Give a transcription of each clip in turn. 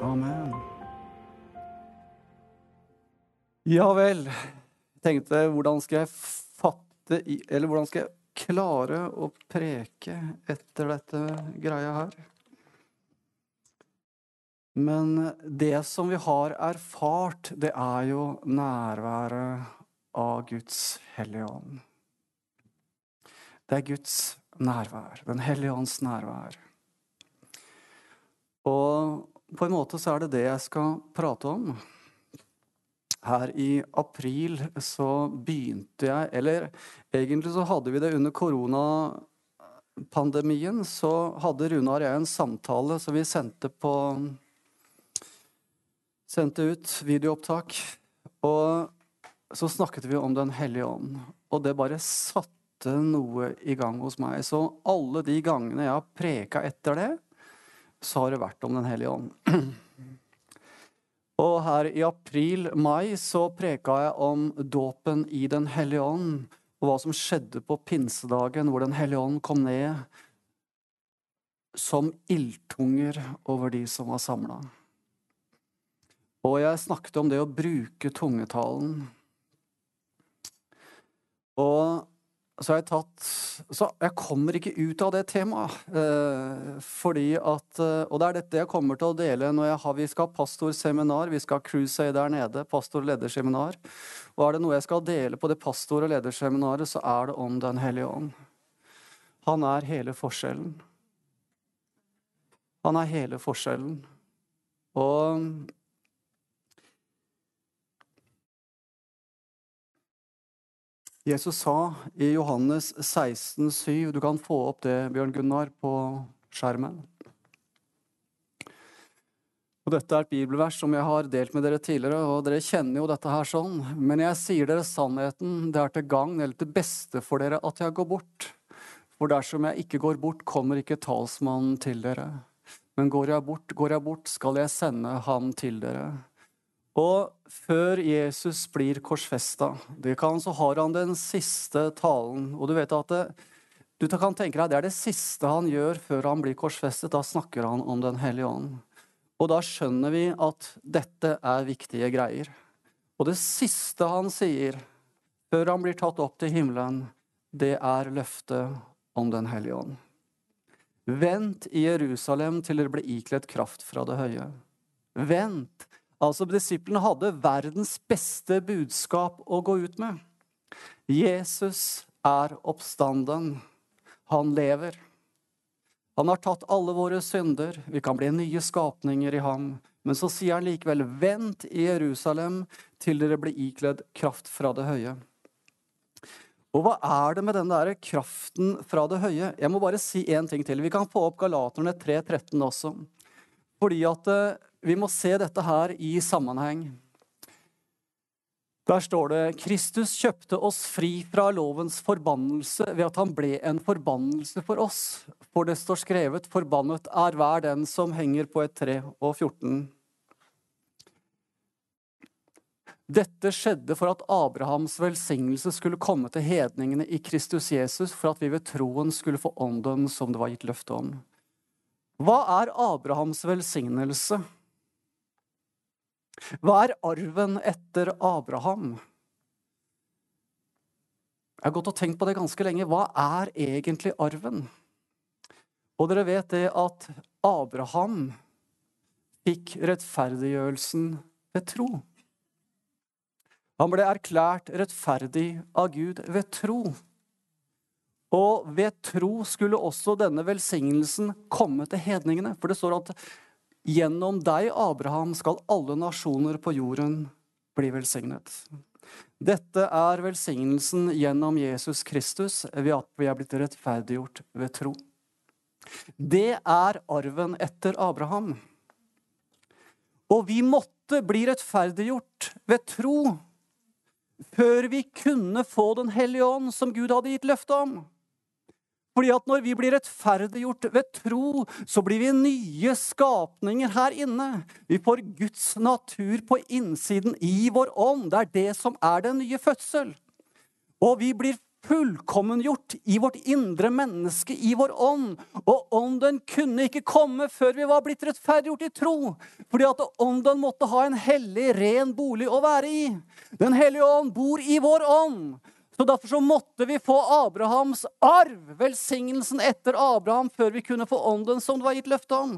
Amen. Ja vel. Jeg tenkte hvordan skal jeg fatte i Eller hvordan skal jeg klare å preke etter dette greia her? Men det som vi har erfart, det er jo nærværet av Guds hellige ånd. Det er Guds nærvær. Den hellige ånds nærvær. Og på en måte så er det det jeg skal prate om. Her i april så begynte jeg Eller egentlig så hadde vi det under koronapandemien. Så hadde Runar og jeg en samtale som vi sendte på Sendte ut videoopptak. Og så snakket vi om Den hellige ånd. Og det bare satte noe i gang hos meg. Så alle de gangene jeg har preka etter det, så har det vært om Den hellige ånd. Og her i april-mai så preka jeg om dåpen i Den hellige ånd, og hva som skjedde på pinsedagen, hvor Den hellige ånd kom ned som ildtunger over de som var samla. Og jeg snakket om det å bruke tungetalen. Og så har jeg tatt Så jeg kommer ikke ut av det temaet. Eh, fordi at eh, Og det er dette jeg kommer til å dele når jeg har, vi skal ha pastorseminar. Vi skal ha crusade der nede. Pastor- og lederseminar. Og er det noe jeg skal dele på det pastor- og lederseminaret, så er det om Den hellige ånd. Han er hele forskjellen. Han er hele forskjellen. Og Jesus sa i Johannes 16, 7, Du kan få opp det, Bjørn Gunnar, på skjermen. Og Dette er et bibelvers som jeg har delt med dere tidligere, og dere kjenner jo dette her sånn. Men jeg sier dere sannheten, det er til gagn eller til beste for dere at jeg går bort. For dersom jeg ikke går bort, kommer ikke talsmannen til dere. Men går jeg bort, går jeg bort, skal jeg sende ham til dere. Og før Jesus blir korsfesta, så har han den siste talen. Og du vet at det, du kan tenke deg det er det siste han gjør før han blir korsfestet. Da snakker han om Den hellige ånd. Og da skjønner vi at dette er viktige greier. Og det siste han sier før han blir tatt opp til himmelen, det er løftet om Den hellige ånd. Vent i Jerusalem til dere blir ikledd kraft fra det høye. Vent Altså, Disiplene hadde verdens beste budskap å gå ut med. Jesus er oppstanden. Han lever. Han har tatt alle våre synder. Vi kan bli nye skapninger i ham. Men så sier han likevel, vent i Jerusalem til dere blir ikledd kraft fra det høye. Og hva er det med den der kraften fra det høye? Jeg må bare si én ting til. Vi kan få opp Galaterne 3.13 også. Fordi at eh, vi må se dette her i sammenheng. Der står det Kristus kjøpte oss fri fra lovens forbannelse ved at han ble en forbannelse for oss. For det står skrevet, forbannet er hver den som henger på et tre. Og 14. Dette skjedde for at Abrahams velsignelse skulle komme til hedningene i Kristus Jesus, for at vi ved troen skulle få ånden som det var gitt løfte om. Hva er Abrahams velsignelse? Hva er arven etter Abraham? Jeg har gått og tenkt på det ganske lenge. Hva er egentlig arven? Og dere vet det at Abraham fikk rettferdiggjørelsen ved tro. Han ble erklært rettferdig av Gud ved tro. Og ved tro skulle også denne velsignelsen komme til hedningene. For det står at Gjennom deg, Abraham, skal alle nasjoner på jorden bli velsignet. Dette er velsignelsen gjennom Jesus Kristus ved at vi er blitt rettferdiggjort ved tro. Det er arven etter Abraham. Og vi måtte bli rettferdiggjort ved tro før vi kunne få Den hellige ånd, som Gud hadde gitt løfte om. Fordi at når vi blir rettferdiggjort ved tro, så blir vi nye skapninger her inne. Vi får Guds natur på innsiden i vår ånd. Det er det som er den nye fødsel. Og vi blir fullkommengjort i vårt indre menneske, i vår ånd. Og ånden kunne ikke komme før vi var blitt rettferdiggjort i tro. Fordi at ånden måtte ha en hellig, ren bolig å være i. Den hellige ånd bor i vår ånd. Så Derfor så måtte vi få Abrahams arv, velsignelsen etter Abraham, før vi kunne få ånden som det var gitt løfte om.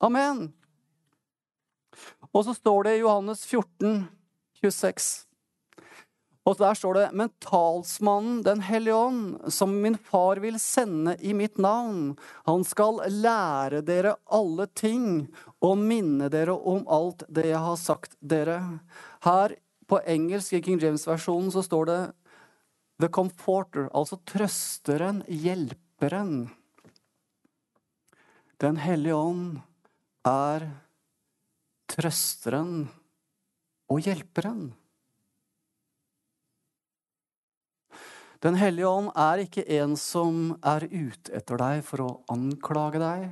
Amen. Og så står det i Johannes 14, 26. Og der står det Men talsmannen, Den hellige ånd, som min far vil sende i mitt navn, han skal lære dere alle ting og minne dere om alt det jeg har sagt dere. Her på engelsk i King James-versjonen så står det The Comforter, altså trøsteren, hjelperen. Den hellige ånd er trøsteren og hjelperen. Den hellige ånd er ikke en som er ute etter deg for å anklage deg,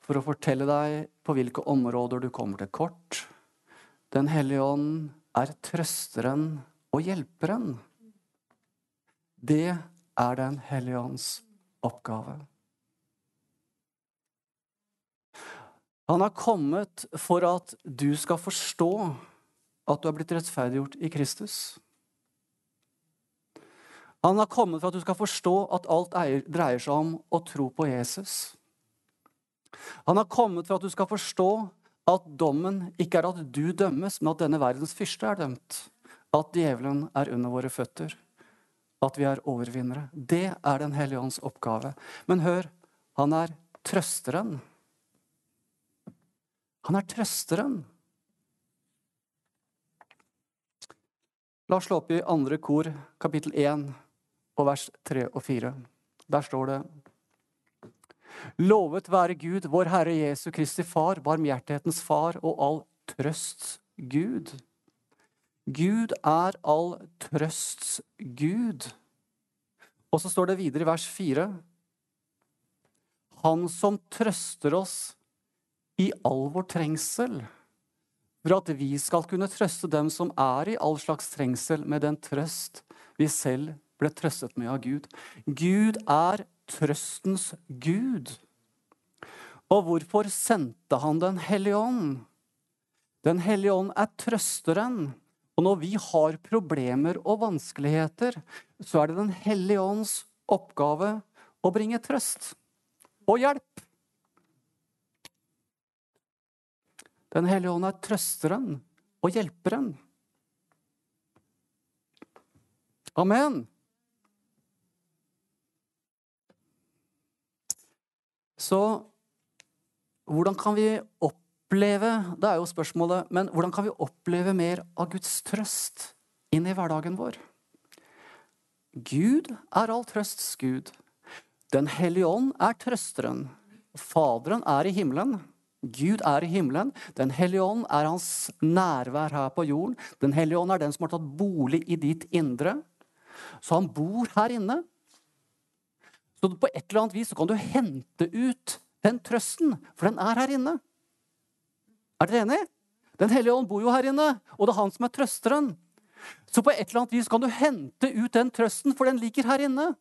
for å fortelle deg på hvilke områder du kommer til kort. Den hellige ånd er trøsteren og hjelperen. Det er Den hellige ånds oppgave. Han har kommet for at du skal forstå at du er blitt rettferdiggjort i Kristus. Han har kommet for at du skal forstå at alt dreier seg om å tro på Jesus. Han har kommet for at du skal forstå at dommen ikke er at du dømmes, men at denne verdens fyrste er dømt. At djevelen er under våre føtter. At vi er overvinnere. Det er Den hellige ånds oppgave. Men hør, han er trøsteren. Han er trøsteren. La oss slå opp i andre kor, kapittel 1, og vers 3 og 4. Der står det Lovet være Gud, vår Herre Jesu Kristi Far, barmhjertighetens Far og all trøsts Gud. Gud er all trøsts Gud. Og så står det videre i vers 4 Han som trøster oss i all vår trengsel, for at vi skal kunne trøste dem som er i all slags trengsel, med den trøst vi selv ble trøstet med av Gud. Gud er trøstens Gud. Og hvorfor sendte han Den hellige ånd? Den hellige ånd er trøsteren. Og når vi har problemer og vanskeligheter, så er det Den hellige ånds oppgave å bringe trøst og hjelp. Den hellige ånd er trøsteren og hjelperen. Amen. Så hvordan kan vi oppleve Det er jo spørsmålet, men hvordan kan vi oppleve mer av Guds trøst inn i hverdagen vår? Gud er all trøsts Gud. Den hellige ånd er trøsteren. Faderen er i himmelen. Gud er i himmelen. Den hellige ånd er hans nærvær her på jorden. Den hellige ånd er den som har tatt bolig i ditt indre. Så han bor her inne. Så på et eller annet vis kan du hente ut den trøsten, for den er her inne. Er dere enig? Den hellige ånd bor jo her inne, og det er han som er trøsteren. Så på et eller annet vis kan du hente ut den trøsten, for den ligger her inne.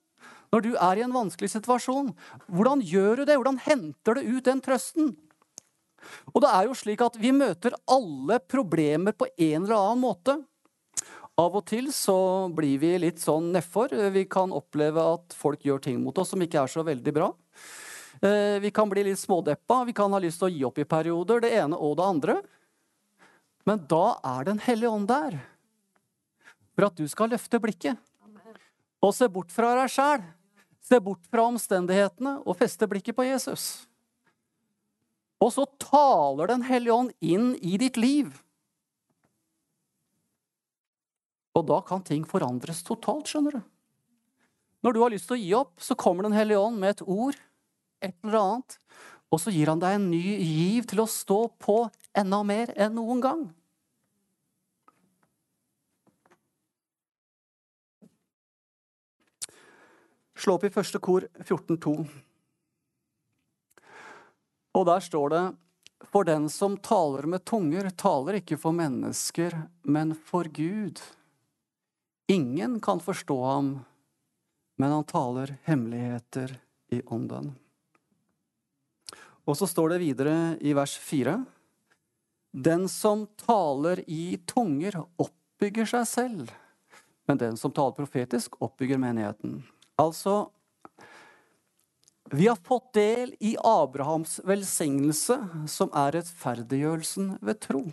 Når du er i en vanskelig situasjon, hvordan gjør du det? Hvordan henter du ut den trøsten? Og det er jo slik at vi møter alle problemer på en eller annen måte. Av og til så blir vi litt sånn nedfor. Vi kan oppleve at folk gjør ting mot oss som ikke er så veldig bra. Eh, vi kan bli litt smådeppa, vi kan ha lyst til å gi opp i perioder, det ene og det andre. Men da er Den hellige ånd der for at du skal løfte blikket og se bort fra deg sjæl. Se bort fra omstendighetene og feste blikket på Jesus. Og så taler Den hellige ånd inn i ditt liv. Og da kan ting forandres totalt, skjønner du. Når du har lyst til å gi opp, så kommer Den hellige ånd med et ord, et eller annet, og så gir han deg en ny giv til å stå på enda mer enn noen gang. Slå opp i første kor 14.2. Og der står det For den som taler med tunger, taler ikke for mennesker, men for Gud. Ingen kan forstå ham, men han taler hemmeligheter i ånden. Og så står det videre i vers fire Den som taler i tunger, oppbygger seg selv. Men den som taler profetisk, oppbygger menigheten. Altså Vi har fått del i Abrahams velsignelse, som er rettferdiggjørelsen ved tro.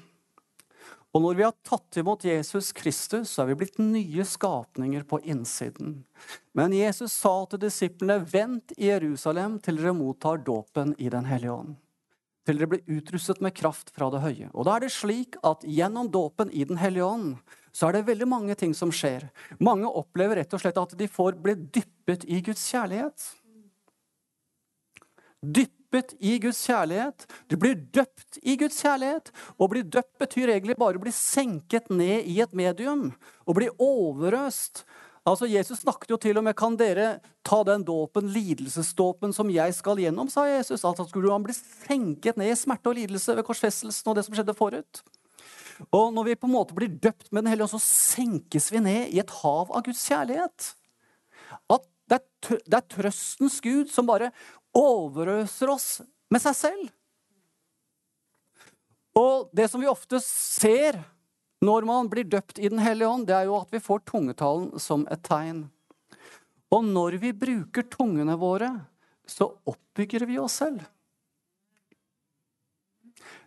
Og når vi har tatt imot Jesus Kristus, så er vi blitt nye skapninger på innsiden. Men Jesus sa til disiplene, vent i Jerusalem til dere mottar dåpen i Den hellige ånd. Til dere blir utrustet med kraft fra det høye. Og da er det slik at gjennom dåpen i Den hellige ånd, så er det veldig mange ting som skjer. Mange opplever rett og slett at de får bli dyppet i Guds kjærlighet. Dyppet dyppet i Guds kjærlighet. Du blir døpt i Guds kjærlighet. Å bli døpt betyr egentlig bare å bli senket ned i et medium. Å bli overøst. Altså, Jesus snakket jo til og med kan dere ta den dåpen, lidelsesdåpen, som jeg skal gjennom, sa Jesus. Altså skulle han bli senket ned i smerte og lidelse ved korsfestelsen og det som skjedde forut. Og når vi på en måte blir døpt med Den hellige ånd, så senkes vi ned i et hav av Guds kjærlighet. At det er trøstens Gud som bare overøser oss med seg selv. Og det som vi ofte ser når man blir døpt i Den hellige ånd, det er jo at vi får tungetalen som et tegn. Og når vi bruker tungene våre, så oppbygger vi oss selv.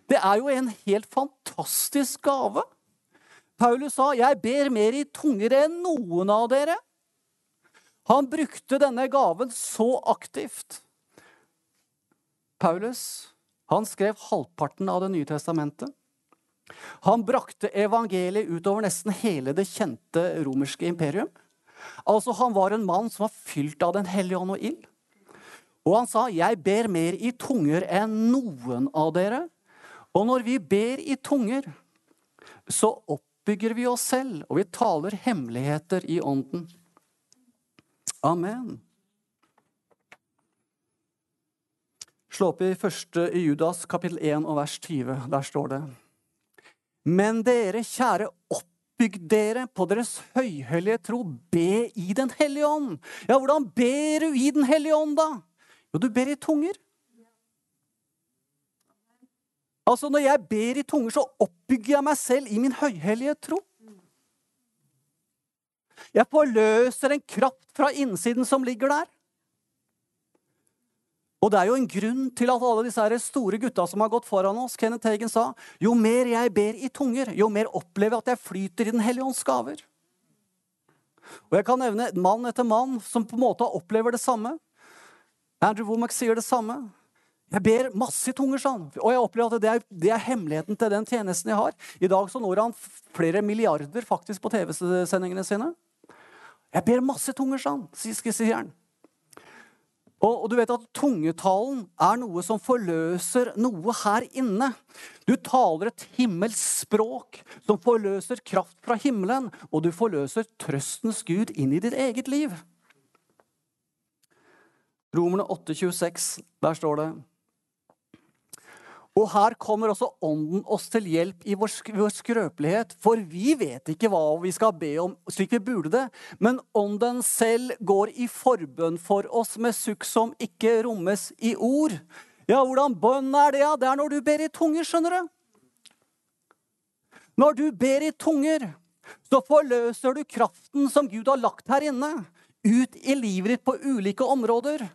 Det er jo en helt fantastisk gave. Paulus sa, 'Jeg ber mer i tunger enn noen av dere'. Han brukte denne gaven så aktivt. Paulus han skrev halvparten av Det nye testamentet. Han brakte evangeliet utover nesten hele det kjente romerske imperium. Altså, Han var en mann som var fylt av Den hellige ånd og ild. Og han sa, 'Jeg ber mer i tunger enn noen av dere'. Og når vi ber i tunger, så oppbygger vi oss selv, og vi taler hemmeligheter i ånden. Amen. Slå opp i første i Judas kapittel 1 og vers 20. Der står det Men dere, kjære, oppbygg dere på deres høyhellige tro. Be i Den hellige ånd. Ja, hvordan ber du i Den hellige ånd, da? Jo, du ber i tunger. Altså, Når jeg ber i tunger, så oppbygger jeg meg selv i min høyhellige tro. Jeg forløser en kraft fra innsiden som ligger der. Og det er jo en grunn til at alle disse store gutta som har gått foran oss, Kenneth Hagen sa, jo mer jeg ber i tunger, jo mer opplever jeg at jeg flyter i Den hellige ånds gaver. Og jeg kan nevne mann etter mann som på en måte opplever det samme. Andrew Womack sier det samme. Jeg ber masse i tunger, sånn. Og jeg opplever at det er, det er, hemmeligheten til den tjenesten jeg har. I dag så når han flere milliarder faktisk på TV-sendingene sine. Jeg ber masse i tunger, sånn, sier han. Og, og, du vet at tungetalen er noe som forløser noe her inne. Du taler et himmelsk språk som forløser kraft fra himmelen, og du forløser trøstens Gud inn i ditt eget liv. Romerne 8,26, der står det og her kommer også Ånden oss til hjelp i vår, skrøpelighet, for vi vet ikke hva vi skal be om slik vi burde det, men Ånden selv går i forbønn for oss med sukk som ikke rommes i ord. Ja, hvordan bønn er det? Ja? Det er når du ber i tunger, skjønner du. Når du ber i tunger, så forløser du kraften som Gud har lagt her inne, ut i livet ditt på ulike områder.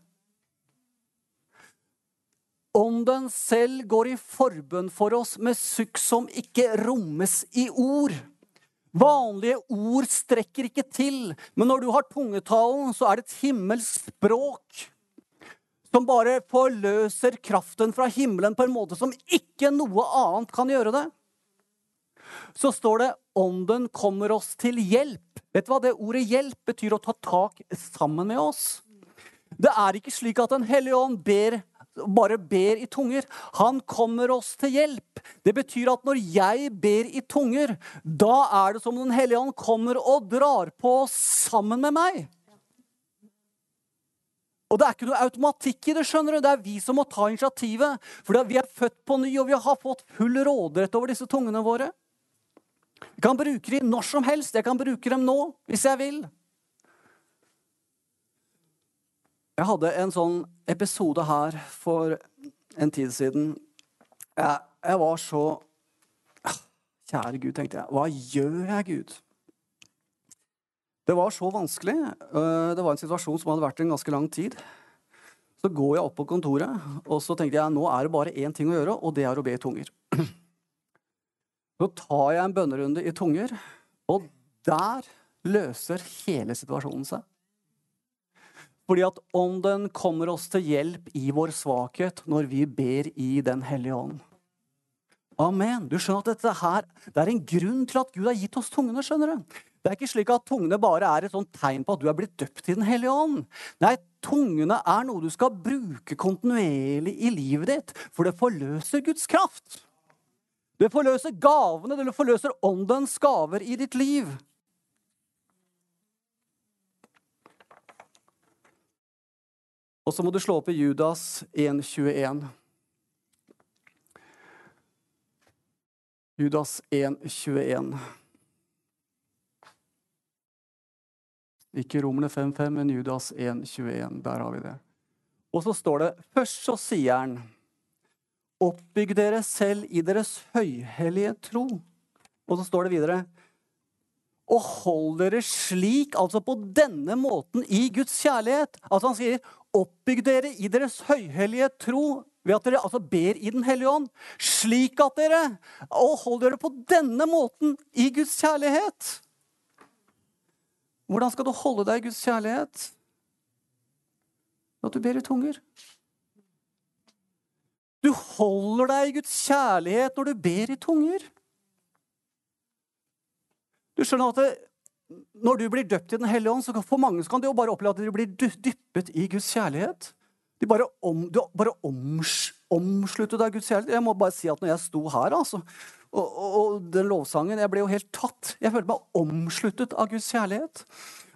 Ånden selv går i forbønn for oss med sukk som ikke rommes i ord. Vanlige ord strekker ikke til, men når du har tungetalen, så er det et himmelsk språk som bare forløser kraften fra himmelen på en måte som ikke noe annet kan gjøre det. Så står det 'Ånden kommer oss til hjelp'. Vet du hva det ordet 'hjelp' betyr? Å ta tak sammen med oss. Det er ikke slik at Den hellige ånd ber bare ber i tunger. Han kommer oss til hjelp. Det betyr at når jeg ber i tunger, da er det som Den hellige ånd kommer og drar på sammen med meg. Og det er ikke noe automatikk i det. skjønner du. Det er vi som må ta initiativet. For vi er født på ny, og vi har fått full råderett over disse tungene våre. Vi kan bruke dem når som helst. Jeg kan bruke dem nå hvis jeg vil. Jeg hadde en sånn episode her for en tid siden. Jeg, jeg var så ah, Kjære Gud, tenkte jeg. Hva gjør jeg, Gud? Det var så vanskelig. Øh, det var en situasjon som hadde vært en ganske lang tid. Så går jeg opp på kontoret, og så tenkte jeg nå er det bare én ting å gjøre, og det er å be i tunger. Så tar jeg en bønnerunde i tunger, og der løser hele situasjonen seg. Fordi at Ånden kommer oss til hjelp i vår svakhet når vi ber i Den hellige ånd. Amen. Du skjønner at dette her, Det er en grunn til at Gud har gitt oss tungene. skjønner du? Det er ikke slik at tungene bare er et sånt tegn på at du er blitt døpt i Den hellige ånd. Nei, tungene er noe du skal bruke kontinuerlig i livet ditt, for det forløser Guds kraft. Det forløser gavene, det forløser åndens gaver i ditt liv. Og så må du slå opp i Judas 1,21. Judas 1,21. Ikke Romerne 5,5, men Judas 1,21. Der har vi det. Og så står det Først så sier han Oppbygg dere selv i deres høyhellige tro. Og så står det videre Og hold dere slik, altså på denne måten, i Guds kjærlighet. Altså Han sier oppbygg dere i deres høyhellige tro ved at dere altså ber i Den hellige ånd, slik at dere Og hold dere på denne måten i Guds kjærlighet. Hvordan skal du holde deg i Guds kjærlighet? At du ber i tunger. Du holder deg i Guds kjærlighet når du ber i tunger. Du skjønner at det, når du blir døpt i Den hellige ånd, så for mange kan du jo bare oppleve at du blir dyppet i Guds kjærlighet. De bare, om, de bare oms, omsluttet av Guds kjærlighet. Jeg må bare si at når jeg sto her, altså, og, og, og, den lovsangen Jeg ble jo helt tatt. Jeg følte meg omsluttet av Guds kjærlighet.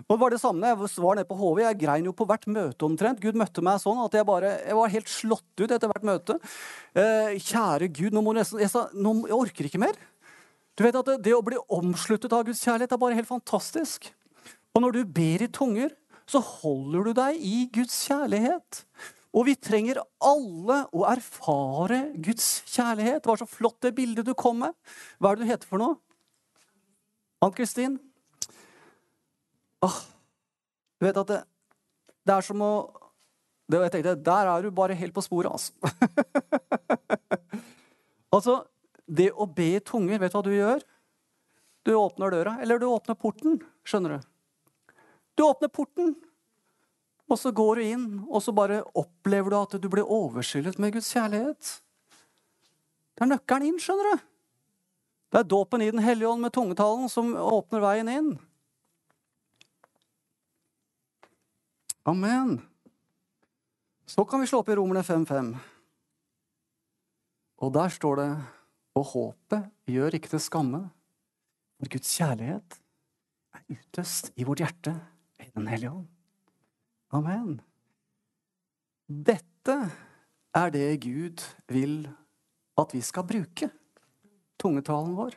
Og det var det samme Jeg var nede på HV. Jeg grein jo på hvert møte omtrent. Gud møtte meg sånn at jeg bare jeg var helt slått ut etter hvert møte. Eh, kjære Gud, nå må du nesten jeg, sa, nå, jeg orker ikke mer. Du vet at det, å bli omsluttet av Guds kjærlighet er bare helt fantastisk. Og når du ber i tunger, så holder du deg i Guds kjærlighet. Og vi trenger alle å erfare Guds kjærlighet. Det var så flott det bildet du kom med. Hva er det du heter for noe? Ann-Kristin? du vet at det, det, er som å det, Jeg tenkte, Der er du bare helt på sporet, altså. altså, det å be i tunger, vet du hva du gjør? Du åpner døra, eller du åpner porten. Skjønner du? Du åpner porten, og så går du inn, og så bare opplever du at du blir overskyllet med Guds kjærlighet. Det er nøkkelen inn, skjønner du. Det er dåpen i Den hellige ånd med tungetalen som åpner veien inn. Amen. Så kan vi slå opp i Romerne 5.5. Og der står det Og håpet gjør ikke til skamme, for Guds kjærlighet er utøst i vårt hjerte i Den hellige ånd. Amen. Dette er det Gud vil at vi skal bruke, tungetalen vår.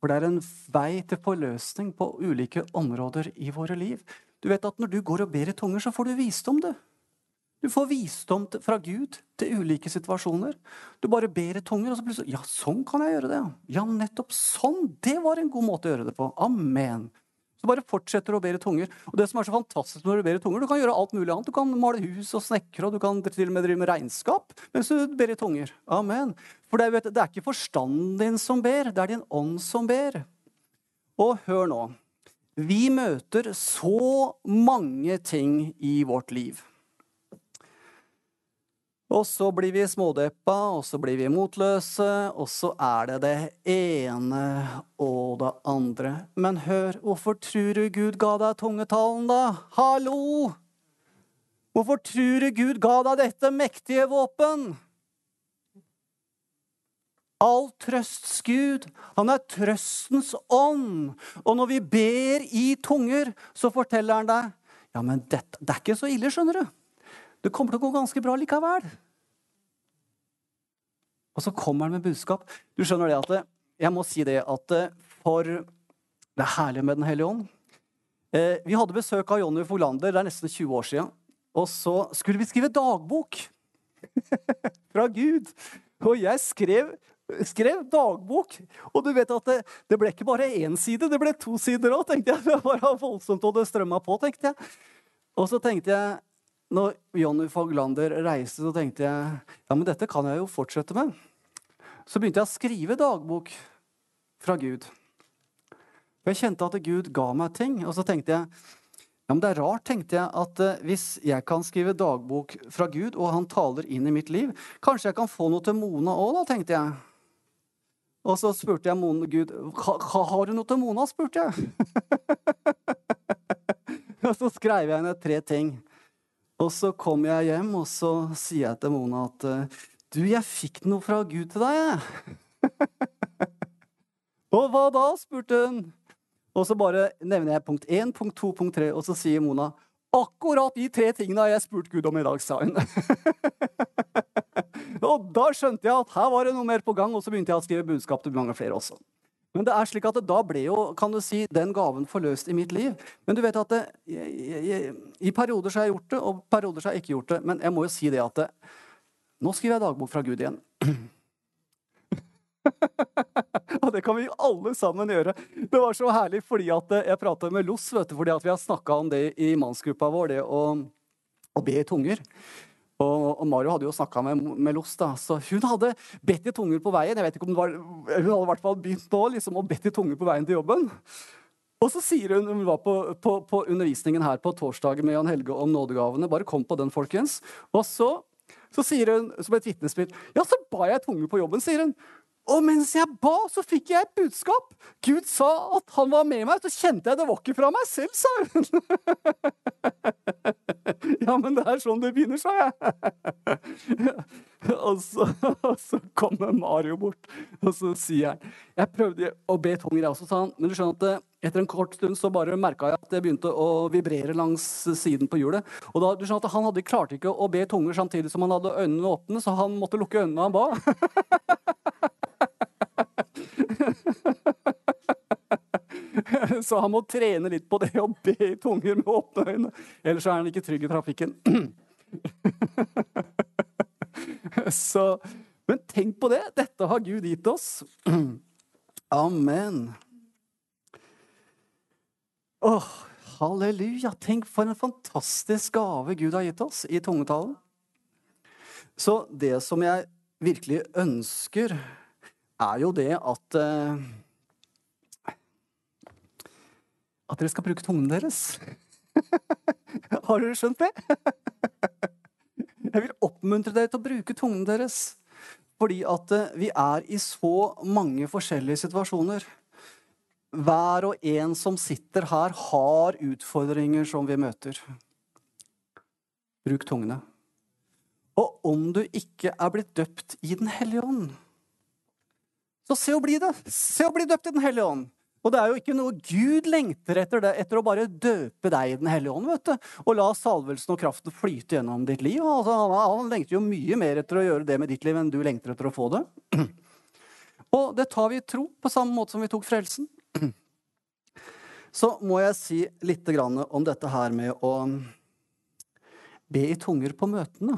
For det er en vei til forløsning på ulike områder i våre liv. Du vet at Når du går og ber i tunger, så får du visdom. Du Du får visdom fra Gud til ulike situasjoner. Du bare ber i tunger, og så plutselig Ja, sånn kan jeg gjøre det. Ja, nettopp sånn! Det var en god måte å gjøre det på. Amen. Så bare fortsetter å bere tunger. Og det som er så fantastisk når du ber i tunger, du kan gjøre alt mulig annet. Du kan male hus og snekre, og du kan til og med drive med regnskap mens du ber i tunger. Amen. For det, vet, det er ikke forstanden din som ber, det er din ånd som ber. Og hør nå. Vi møter så mange ting i vårt liv. Og så blir vi smådeppa, og så blir vi motløse, og så er det det ene og det andre. Men hør, hvorfor tror du Gud ga deg tungetalen, da? Hallo! Hvorfor tror du Gud ga deg dette mektige våpen? All trøsts Gud. Han er trøstens ånd. Og når vi ber i tunger, så forteller han deg ja, men dette, det er ikke så ille, skjønner du. Det kommer til å gå ganske bra likevel. Og så kommer han med budskap. Du skjønner det at Jeg må si det at eh, for det er herlig med Den hellige ånd. Eh, vi hadde besøk av Jonny Folander. Det er nesten 20 år siden. Og så skulle vi skrive dagbok fra Gud. Og jeg skrev, skrev dagbok. Og du vet at det, det ble ikke bare én side, det ble to sider òg, tenkte jeg. Det var voldsomt, og det strømma på, tenkte jeg. Og så tenkte jeg, når Jonny Foglander reiste, så tenkte jeg ja, men dette kan jeg jo fortsette med. Så begynte jeg å skrive dagbok fra Gud. Jeg kjente at Gud ga meg ting, og så tenkte jeg ja, men Det er rart, tenkte jeg, at uh, hvis jeg kan skrive dagbok fra Gud, og han taler inn i mitt liv, kanskje jeg kan få noe til Mona òg, da, tenkte jeg. Og så spurte jeg Mona, Gud har du noe til Mona, spurte jeg. og så skrev jeg henne tre ting. Og så kom jeg hjem, og så sier jeg til Mona at uh, du, jeg fikk noe fra Gud til deg, jeg. og hva da? spurte hun. Og så bare nevner jeg punkt én, punkt to, punkt tre, og så sier Mona akkurat de tre tingene har jeg spurt Gud om i dag, sa hun. og da skjønte jeg at her var det noe mer på gang, og så begynte jeg å skrive budskap til mange flere også. Men det er slik at da ble jo kan du si, den gaven forløst i mitt liv. Men du vet at det, jeg, jeg, i perioder så har jeg gjort det, og perioder så har jeg ikke gjort det. Men jeg må jo si det at det, nå skriver jeg dagbok fra Gud igjen. og det kan vi alle sammen gjøre. Det var så herlig fordi at jeg prata med Loss, vet du, fordi at vi har snakka om det i mannsgruppa vår, det å, å be i tunger. Og, og, Mario hadde jo snakka med, med Loss, da, så hun hadde bedt i tunger på veien. Jeg vet ikke om det var, Hun hadde i hvert fall begynt nå liksom, å bedt i tunger på veien til jobben. Og så sier hun hun var på, på, på undervisningen her på torsdagen med Jan Helge om nådegavene. Bare kom på den, folkens. Og så, så sier hun som et vitnesbyrd Ja, så ba jeg tunger på jobben, sier hun. Og mens jeg ba, så fikk jeg et budskap. Gud sa at han var med meg. Så kjente jeg det var ikke fra meg selv, sa hun. ja, men det er sånn det begynner, sa jeg. og, så, og så kommer Mario bort, og så sier han Jeg prøvde å be tunger, jeg også, sa han. Men du skjønner at eh, etter en kort stund så bare merka jeg at det begynte å vibrere langs siden på hjulet. Og da, du skjønner at Han hadde klarte ikke å be tunger samtidig som han hadde øynene åpne, så han måtte lukke øynene når han ba. Så han må trene litt på det å be i tunger med åpne øyne. Ellers er han ikke trygg i trafikken. Så, men tenk på det. Dette har Gud gitt oss. Amen. Åh, halleluja. Tenk for en fantastisk gave Gud har gitt oss i tungetalen. Så det som jeg virkelig ønsker, er jo det at uh, at dere skal bruke tungen deres. Har dere skjønt det? Jeg vil oppmuntre dere til å bruke tungen deres. Fordi at eh, vi er i så mange forskjellige situasjoner. Hver og en som sitter her, har utfordringer som vi møter. Bruk tungene. Og om du ikke er blitt døpt i Den hellige ånd, så se å bli det. Se å bli døpt i Den hellige ånd. Og det er jo ikke noe Gud lengter etter det, etter å bare døpe deg i Den hellige ånd, vet du, og la salvelsen og kraften flyte gjennom ditt liv. Altså, han, han lengter jo mye mer etter å gjøre det med ditt liv enn du lengter etter å få det. Og det tar vi i tro, på samme måte som vi tok frelsen. Så må jeg si litt om dette her med å be i tunger på møtene.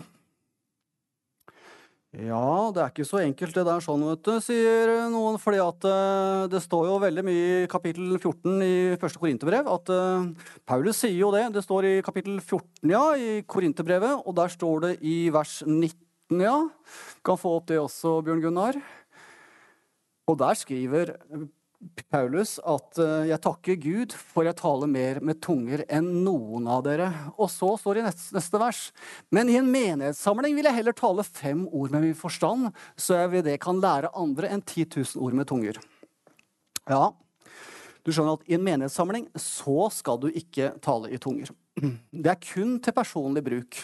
Ja, det er ikke så enkelt det der sånn, vet du, sier noen. fordi at uh, det står jo veldig mye i kapittel 14 i første Korinterbrev at uh, Paulus sier jo det. Det står i kapittel 14, ja, i Korinterbrevet, og der står det i vers 19, ja. Kan få opp det også, Bjørn Gunnar. Og der skriver Paulus at eh, 'jeg takker Gud, for jeg taler mer med tunger enn noen av dere'. Og så står det i neste, neste vers 'Men i en menighetssamling vil jeg heller tale fem ord med min forstand', så jeg ved det kan lære andre enn 10 000 ord med tunger. Ja, du skjønner at i en menighetssamling så skal du ikke tale i tunger. Det er kun til personlig bruk,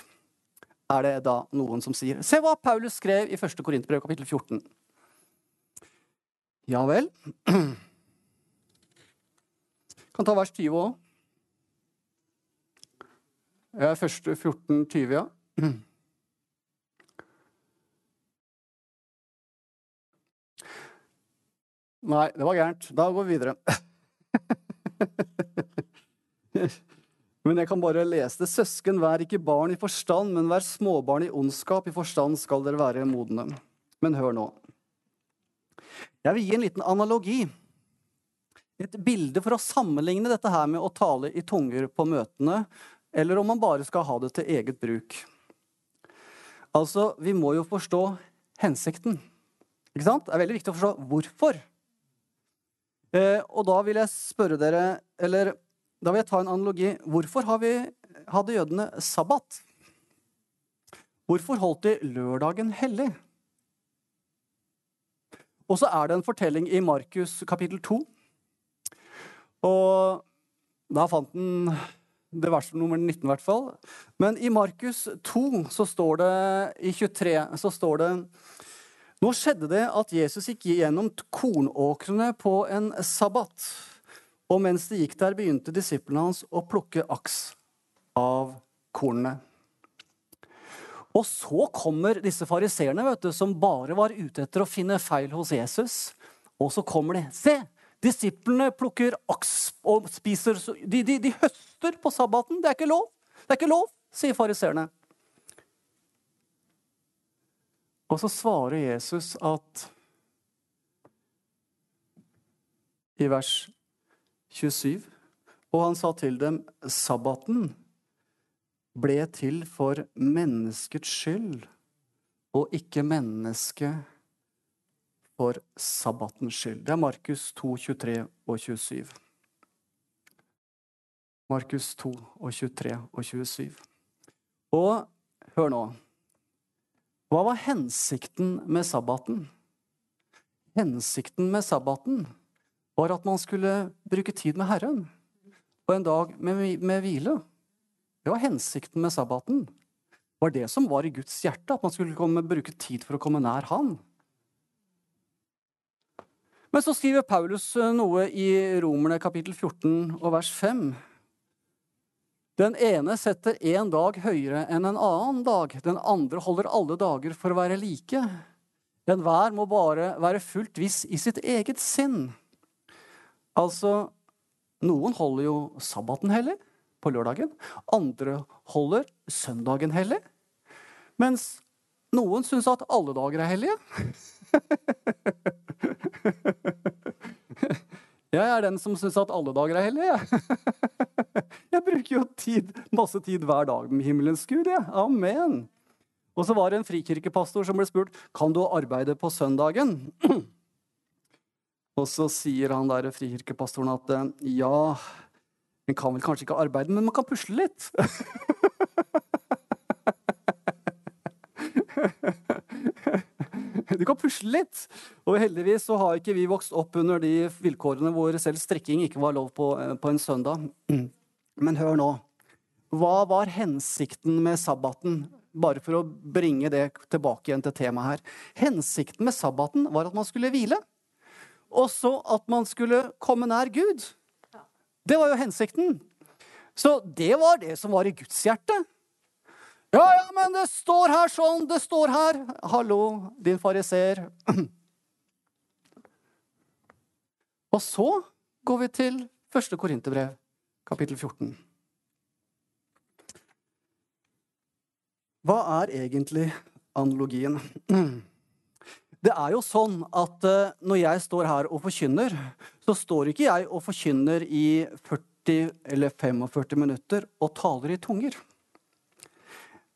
er det da noen som sier. Se hva Paulus skrev i 1. Korinterbrev kapittel 14. Ja vel. Kan ta vers 20 òg. Første 14, 20, ja. Nei, det var gærent. Da går vi videre. Men jeg kan bare lese det. Søsken, vær ikke barn i forstand, men vær småbarn i ondskap. I forstand skal dere være modne. Men hør nå. Jeg vil gi en liten analogi. Et bilde for å sammenligne dette her med å tale i tunger på møtene, eller om man bare skal ha det til eget bruk. Altså, vi må jo forstå hensikten. Ikke sant? Det er veldig viktig å forstå hvorfor. Eh, og da vil jeg spørre dere, eller da vil jeg ta en analogi. Hvorfor vi, hadde jødene sabbat? Hvorfor holdt de lørdagen hellig? Og så er det en fortelling i Markus kapittel 2. Og da fant den det verset nummer 19, i hvert fall. Men i Markus 2 så står det i 23 så står det Nå skjedde det at Jesus gikk gjennom kornåkrene på en sabbat. Og mens de gikk der, begynte disiplene hans å plukke aks av kornene. Og så kommer disse fariseerne, som bare var ute etter å finne feil hos Jesus. Og så kommer de. Se! Disiplene plukker aks og spiser de, de, de, høster på sabbaten. Det er ikke lov! Det er ikke lov, sier fariseerne. Og så svarer Jesus at i vers 27. Og han sa til dem, sabbaten ble til for menneskets skyld, og ikke mennesket for sabbatens skyld. Det er Markus 2, 23 og 27. Markus 2 og 23 og 27. Og hør nå. Hva var hensikten med sabbaten? Hensikten med sabbaten var at man skulle bruke tid med Herren. Og en dag med, med hvile. Det var hensikten med sabbaten. Det var det som var i Guds hjerte, at man skulle komme, bruke tid for å komme nær Han. Men så skriver Paulus eh, noe i Romerne kapittel 14 og vers 5. Den ene setter én dag høyere enn en annen dag. Den andre holder alle dager for å være like. Enhver må bare være fullt viss i sitt eget sinn. Altså, noen holder jo sabbaten hellig på lørdagen. Andre holder søndagen hellig. Mens noen syns at alle dager er hellige. Jeg er den som syns at alle dager er hellige. Jeg Jeg bruker jo tid, masse tid hver dag med himmelens Gud. jeg. Amen. Og så var det en frikirkepastor som ble spurt kan du arbeide på søndagen. Og så sier han der frikirkepastoren at eh, ja, en kan vel kanskje ikke arbeide, men man kan pusle litt. Du kan pusle litt. Og heldigvis så har ikke vi vokst opp under de vilkårene hvor selv strikking ikke var lov på, eh, på en søndag. Men hør nå. Hva var hensikten med sabbaten? Bare for å bringe det tilbake igjen til temaet her. Hensikten med sabbaten var at man skulle hvile. Og så at man skulle komme nær Gud. Det var jo hensikten. Så det var det som var i Guds hjerte. Ja, ja, men det står her sånn, det står her. Hallo, din fariseer. Og så går vi til første Korinterbrev, kapittel 14. Hva er egentlig analogien? Det er jo sånn at uh, når jeg står her og forkynner, så står ikke jeg og forkynner i 40 eller 45 minutter og taler i tunger.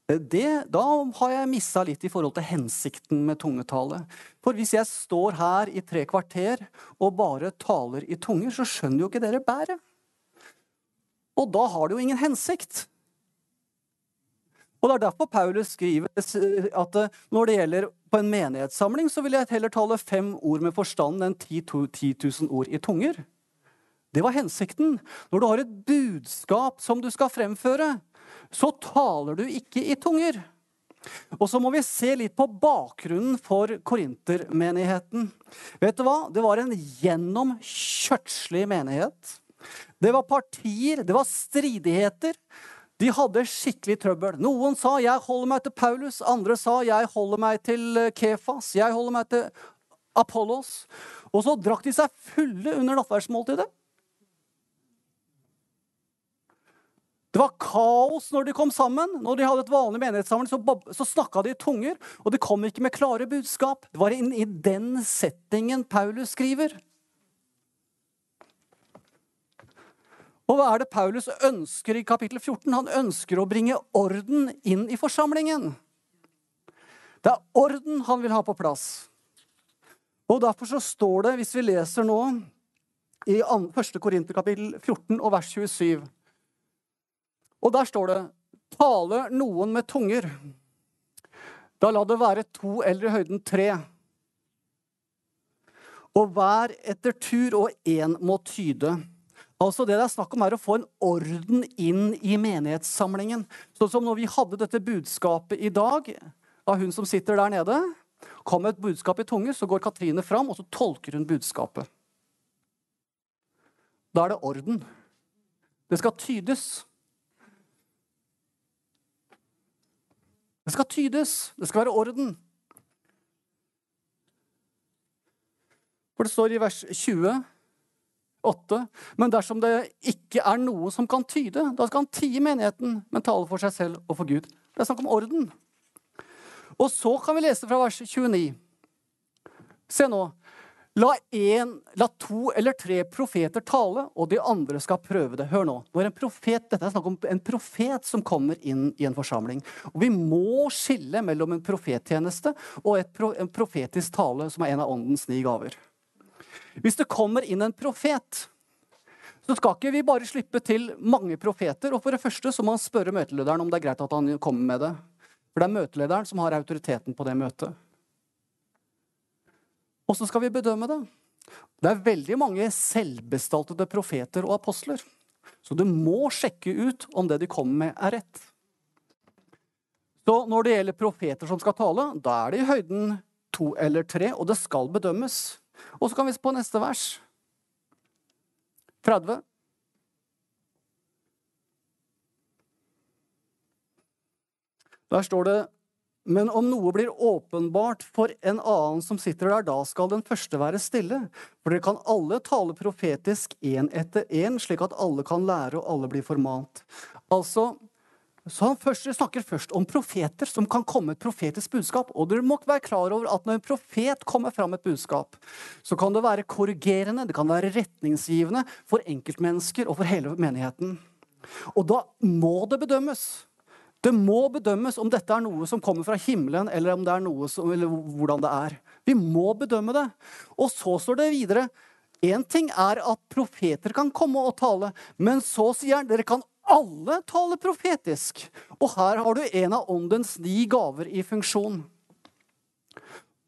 Eh, det, da har jeg missa litt i forhold til hensikten med tungetale. For hvis jeg står her i tre kvarter og bare taler i tunger, så skjønner jo ikke dere bæret. Og da har det jo ingen hensikt. Og Det er derfor Paulus skriver at eh, når det gjelder på en menighetssamling, så vil jeg heller tale fem ord med forstand enn 10 000 ord i tunger. Det var hensikten. Når du har et budskap som du skal fremføre, så taler du ikke i tunger. Og så må vi se litt på bakgrunnen for korintermenigheten. Vet du hva? Det var en gjennomkjørtslig menighet. Det var partier, det var stridigheter. De hadde skikkelig trøbbel. Noen sa 'jeg holder meg til Paulus', andre sa 'jeg holder meg til eh, Kefas', 'jeg holder meg til Apollos'. Og så drakk de seg fulle under nattverdsmåltidet. Det var kaos når de kom sammen. Når de hadde et vanlig menighetssamling, så, så snakka de i tunger. Og de kom ikke med klare budskap. Det var inn i den settingen Paulus skriver. Og hva er det Paulus ønsker i kapittel 14? Han ønsker å bringe orden inn i forsamlingen. Det er orden han vil ha på plass. Og Derfor så står det, hvis vi leser nå i 1. Korinter kapittel 14 og vers 27 Og der står det Taler noen med tunger, da la det være to eller i høyden tre. Og hver etter tur, og én må tyde. Altså Det det er snakk om, er å få en orden inn i menighetssamlingen. Sånn som når vi hadde dette budskapet i dag av hun som sitter der nede. Kom et budskap i tunge, så går Katrine fram og så tolker hun budskapet. Da er det orden. Det skal tydes. Det skal tydes. Det skal være orden. For det står i vers 28 Men dersom det ikke er noe som kan tyde, da skal han tie menigheten, men tale for seg selv og for Gud. Det er snakk om orden. Og så kan vi lese fra vers 29. Se nå. La, en, la, to eller tre profeter tale, og de andre skal prøve det. Hør nå. Når en profet, Dette er snakk om en profet som kommer inn i en forsamling. Og Vi må skille mellom en profettjeneste og pro, en profetisk tale, som er en av åndens ni gaver. Hvis det kommer inn en profet, så skal ikke vi bare slippe til mange profeter. Og for det første så må han spørre møtelederen om det er greit at han kommer med det. For det er møtelederen som har autoriteten på det møtet. Og så skal vi bedømme det. Det er veldig mange selvbestaltede profeter og apostler. Så du må sjekke ut om det de kommer med, er rett. Så når det gjelder profeter som skal tale, da er det i høyden to eller tre, og det skal bedømmes. Og så kan vi se på neste vers. 30. Der står det men om noe blir åpenbart for en annen som sitter der, da skal den første være stille. For dere kan alle tale profetisk én etter én, slik at alle kan lære og alle blir formant. Altså, så Han først, snakker først om profeter som kan komme et profetisk budskap. Og dere må være klar over at når en profet kommer fram et budskap, så kan det være korrigerende, det kan være retningsgivende for enkeltmennesker og for hele menigheten. Og da må det bedømmes. Det må bedømmes om dette er noe som kommer fra himmelen, eller om det er noe som, eller hvordan det er. Vi må bedømme det. Og så står det videre Én ting er at profeter kan komme og tale, men så sier han dere kan alle tale profetisk. Og her har du en av åndens ni gaver i funksjon.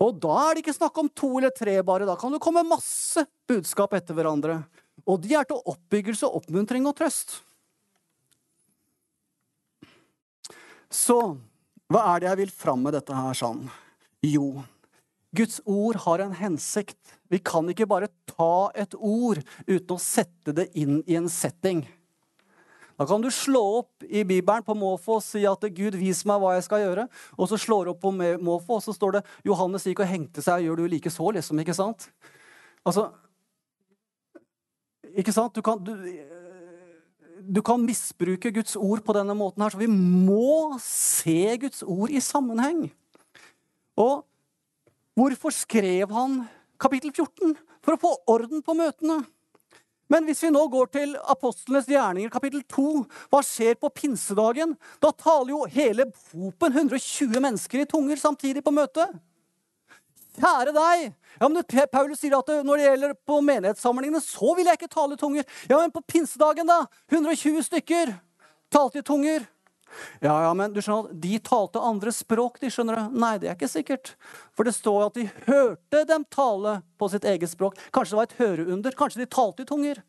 Og da er det ikke snakk om to eller tre, bare. Da kan det komme masse budskap etter hverandre. Og de er til oppbyggelse, oppmuntring og trøst. Så hva er det jeg vil fram med dette her sånn? Jo, Guds ord har en hensikt. Vi kan ikke bare ta et ord uten å sette det inn i en setting. Da kan du slå opp i Bibelen på måfå og si at 'Gud, vis meg hva jeg skal gjøre'. Og så slår du opp på måfå, og så står det 'Johannes gikk og hengte seg'. Gjør du like så, liksom? Ikke sant? Altså Ikke sant? Du kan, du, du kan misbruke Guds ord på denne måten her. Så vi må se Guds ord i sammenheng. Og hvorfor skrev han kapittel 14? For å få orden på møtene. Men hvis vi nå går til apostlenes gjerninger, kapittel 2, hva skjer på pinsedagen? Da taler jo hele hopen, 120 mennesker i tunger, samtidig på møtet. Kjære deg! Ja, men Paulus sier at når det gjelder på menighetssamlingene, så vil jeg ikke tale i tunger. Ja, men på pinsedagen, da? 120 stykker talte i tunger. Ja, ja, men du skjønner, at De talte andre språk, de skjønner du. Nei, det er ikke sikkert. For det står at de hørte dem tale på sitt eget språk. Kanskje det var et høreunder. Kanskje de talte i tunger.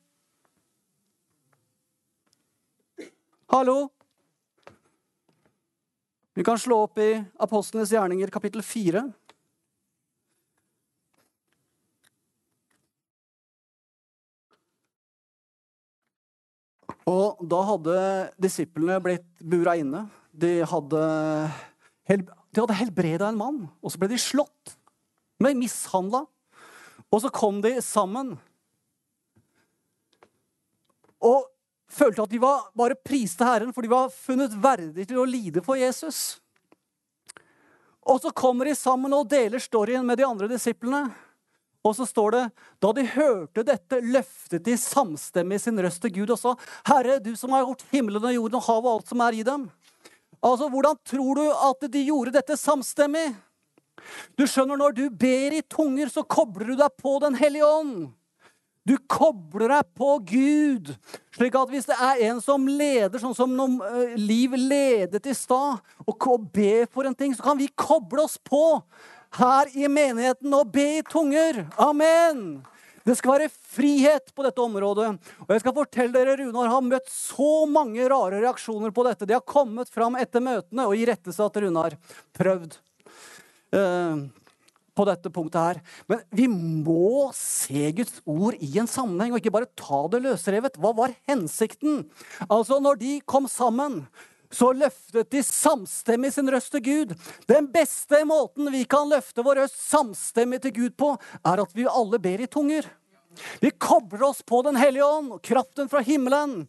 Hallo? Vi kan slå opp i Apostlenes gjerninger, kapittel 4. Og da hadde disiplene blitt bura inne. De hadde, de hadde helbreda en mann, og så ble de slått. Ble mishandla. Og så kom de sammen. Og følte at de var bare priste Herren, for de var funnet verdig til å lide for Jesus. Og så kommer de sammen og deler storyen med de andre disiplene. Og så står det da de hørte dette, løftet de samstemmig sin røst til Gud og sa, Herre, du som har gjort himmelen og jorden og havet og alt som er i dem. Altså, Hvordan tror du at de gjorde dette samstemmig? Du skjønner, Når du ber i tunger, så kobler du deg på Den hellige ånd. Du kobler deg på Gud. Slik at hvis det er en som leder, sånn som når eh, Liv ledet i stad, og ber for en ting, så kan vi koble oss på her i menigheten og be i tunger. Amen! Det skal være frihet på dette området. Og jeg skal fortelle dere, Runar har møtt så mange rare reaksjoner på dette. De har kommet fram etter møtene og irettesatt Runar. Prøvd. Uh, på dette punktet her. Men vi må se Guds ord i en sammenheng, og ikke bare ta det løsrevet. Hva var hensikten? Altså, når de kom sammen, så løftet de samstemmig sin røst til Gud. Den beste måten vi kan løfte vår røst samstemmig til Gud på, er at vi alle ber i tunger. Vi kobler oss på Den hellige ånd og kraften fra himmelen.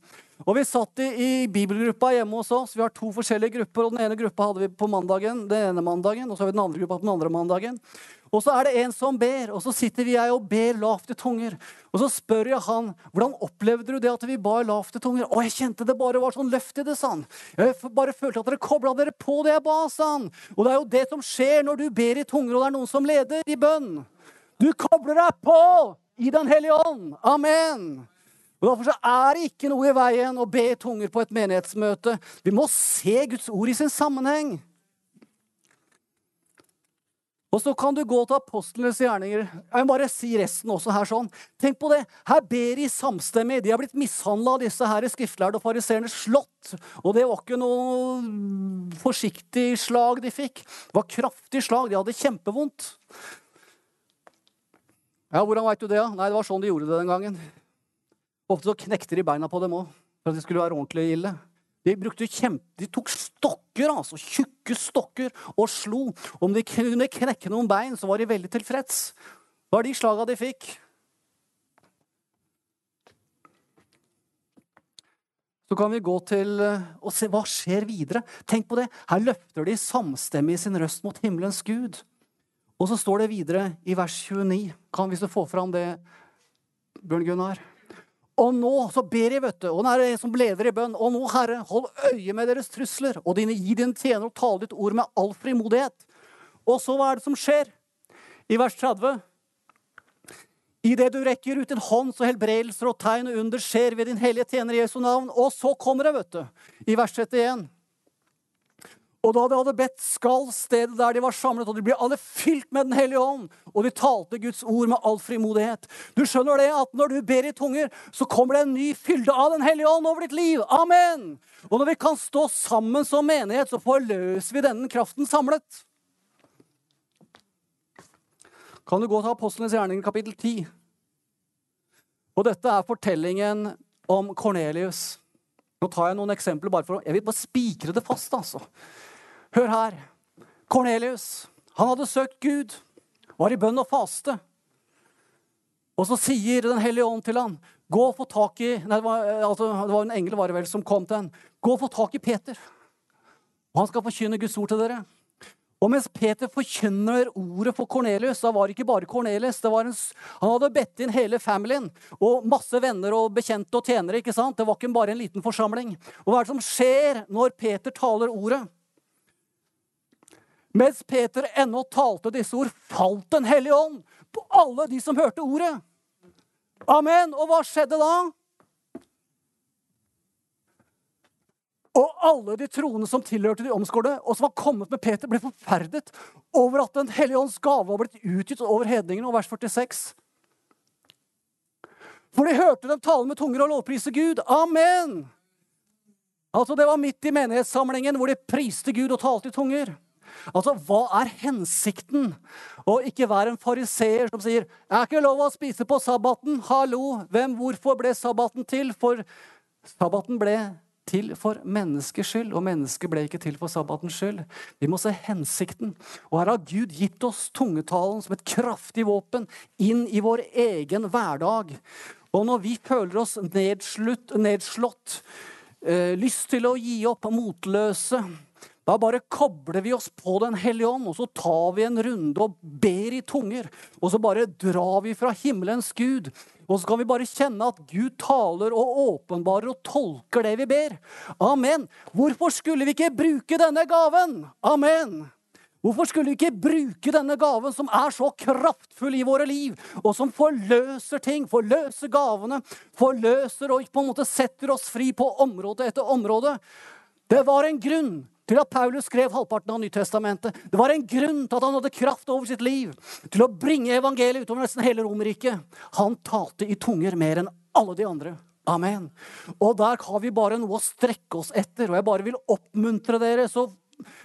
Og Vi satt i, i, bibelgruppa hjemme hos oss. Vi har to forskjellige grupper. og Den ene gruppa hadde vi på mandagen, den ene mandagen, og så har vi den andre gruppa på den andre mandagen. Og så er det en som ber, og så sitter vi jeg og ber lavt i tunger. Og så spør jeg han hvordan opplevde du det at vi ba lavt i tunger. Å, jeg kjente det bare var sånn løft i det, sa han. Jeg bare følte at dere kobla dere på det jeg ba, sa han. Og det er jo det som skjer når du ber i tunger, og det er noen som leder i bønn. Du kobler deg på i Den hellige ånd. Amen. Og Derfor er det ikke noe i veien å be i tunger på et menighetsmøte. Vi må se Guds ord i sin sammenheng. Og så kan du gå til apostlenes gjerninger. Jeg må bare si resten også her sånn. Tenk på det. Her ber de samstemmig. De har blitt mishandla av disse her skriftlærde og fariseerne. Slått. Og det var ikke noe forsiktig slag de fikk. Det var kraftig slag. De hadde kjempevondt. Ja, hvordan veit du det? Nei, det var sånn de gjorde det den gangen. Ofte så knekte de beina på dem òg, for at de skulle være ordentlig ille. De, kjempe, de tok stokker, altså, tjukke stokker, og slo. Om de kunne knekke noen bein, så var de veldig tilfreds. Det var de slaga de fikk. Så kan vi gå til eh, og se hva skjer videre. Tenk på det. Her løfter de samstemmig sin røst mot himmelens Gud. Og så står det videre i vers 29. Kan, hvis du får fram det, Bjørn Gunnar? Og nå så ber jeg, vet du, og nå er det en som leder i bønn. Og nå, Herre, hold øye med deres trusler, og dine, gi dine tjener og tale ditt ord med all frimodighet. Og så hva er det som skjer? I vers 30. Idet du rekker ut din hånd, så helbredelser og tegn og under skjer ved din hellige tjener i Jesu navn. Og så kommer det, vet du, i vers 31. Og da de hadde bedt, skal stedet der de var samlet, og de ble alle fylt med Den hellige ånd. Og de talte Guds ord med all frimodighet. Du skjønner det at når du ber i tunger, så kommer det en ny fylde av Den hellige ånd over ditt liv. Amen! Og når vi kan stå sammen som menighet, så forløser vi denne kraften samlet. Kan du gå til Apostlenes gjerning, kapittel 10? Og dette er fortellingen om Kornelius. Nå tar jeg noen eksempler bare for å Jeg vil bare spikre det fast, altså. Hør her. Kornelius, han hadde søkt Gud, var i bønn og faste. Og så sier Den hellige ånd til han, gå og få tak i nei, det, var, altså, det var en engel var det vel, som kom til han. Gå og få tak i Peter. Og han skal forkynne Guds ord til dere. Og mens Peter forkynner ordet for Kornelius, da var det ikke bare Kornelius. Han hadde bedt inn hele familien og masse venner og bekjente og tjenere. ikke sant? Det var ikke bare en liten forsamling. Og hva er det som skjer når Peter taler ordet? Mens Peter ennå talte disse ord, falt Den hellige ånd på alle de som hørte ordet. Amen. Og hva skjedde da? Og alle de troende som tilhørte de omskårne, og som var kommet med Peter, ble forferdet over at Den hellige ånds gave var blitt utgitt over hedningene. Og vers 46. For de hørte dem tale med tunger og lovprise Gud. Amen! Altså, Det var midt i menighetssamlingen hvor de priste Gud og talte i tunger. Altså, Hva er hensikten? Og ikke være en fariseer som sier 'Jeg er ikke lov å spise på sabbaten'. Hallo! Hvem, hvorfor ble sabbaten til? For sabbaten ble til for menneskers skyld, og mennesket ble ikke til for sabbatens skyld. Vi må se hensikten. Og her har Gud gitt oss tungetalen som et kraftig våpen inn i vår egen hverdag. Og når vi føler oss nedslutt, nedslått, øh, lyst til å gi opp, motløse, da bare kobler vi oss på Den hellige ånd, og så tar vi en runde og ber i tunger. Og så bare drar vi fra himmelens Gud. Og så kan vi bare kjenne at Gud taler og åpenbarer og tolker det vi ber. Amen. Hvorfor skulle vi ikke bruke denne gaven? Amen. Hvorfor skulle vi ikke bruke denne gaven som er så kraftfull i våre liv, og som forløser ting, forløser gavene, forløser og på en måte setter oss fri på område etter område? Det var en grunn til at Paulus skrev halvparten av Nytestamentet. Det var en grunn til at han hadde kraft over sitt liv til å bringe evangeliet utover nesten hele Romerriket. Han talte i tunger mer enn alle de andre. Amen. Og der har vi bare noe å strekke oss etter. Og jeg bare vil oppmuntre dere så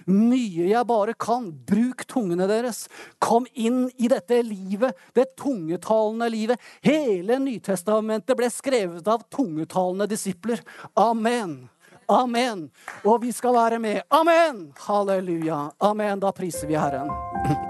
mye jeg bare kan. Bruk tungene deres. Kom inn i dette livet, det tungetalende livet. Hele Nytestamentet ble skrevet av tungetalende disipler. Amen. Amen. Og vi skal være med. Amen! Halleluja. Amen. Da priser vi Herren.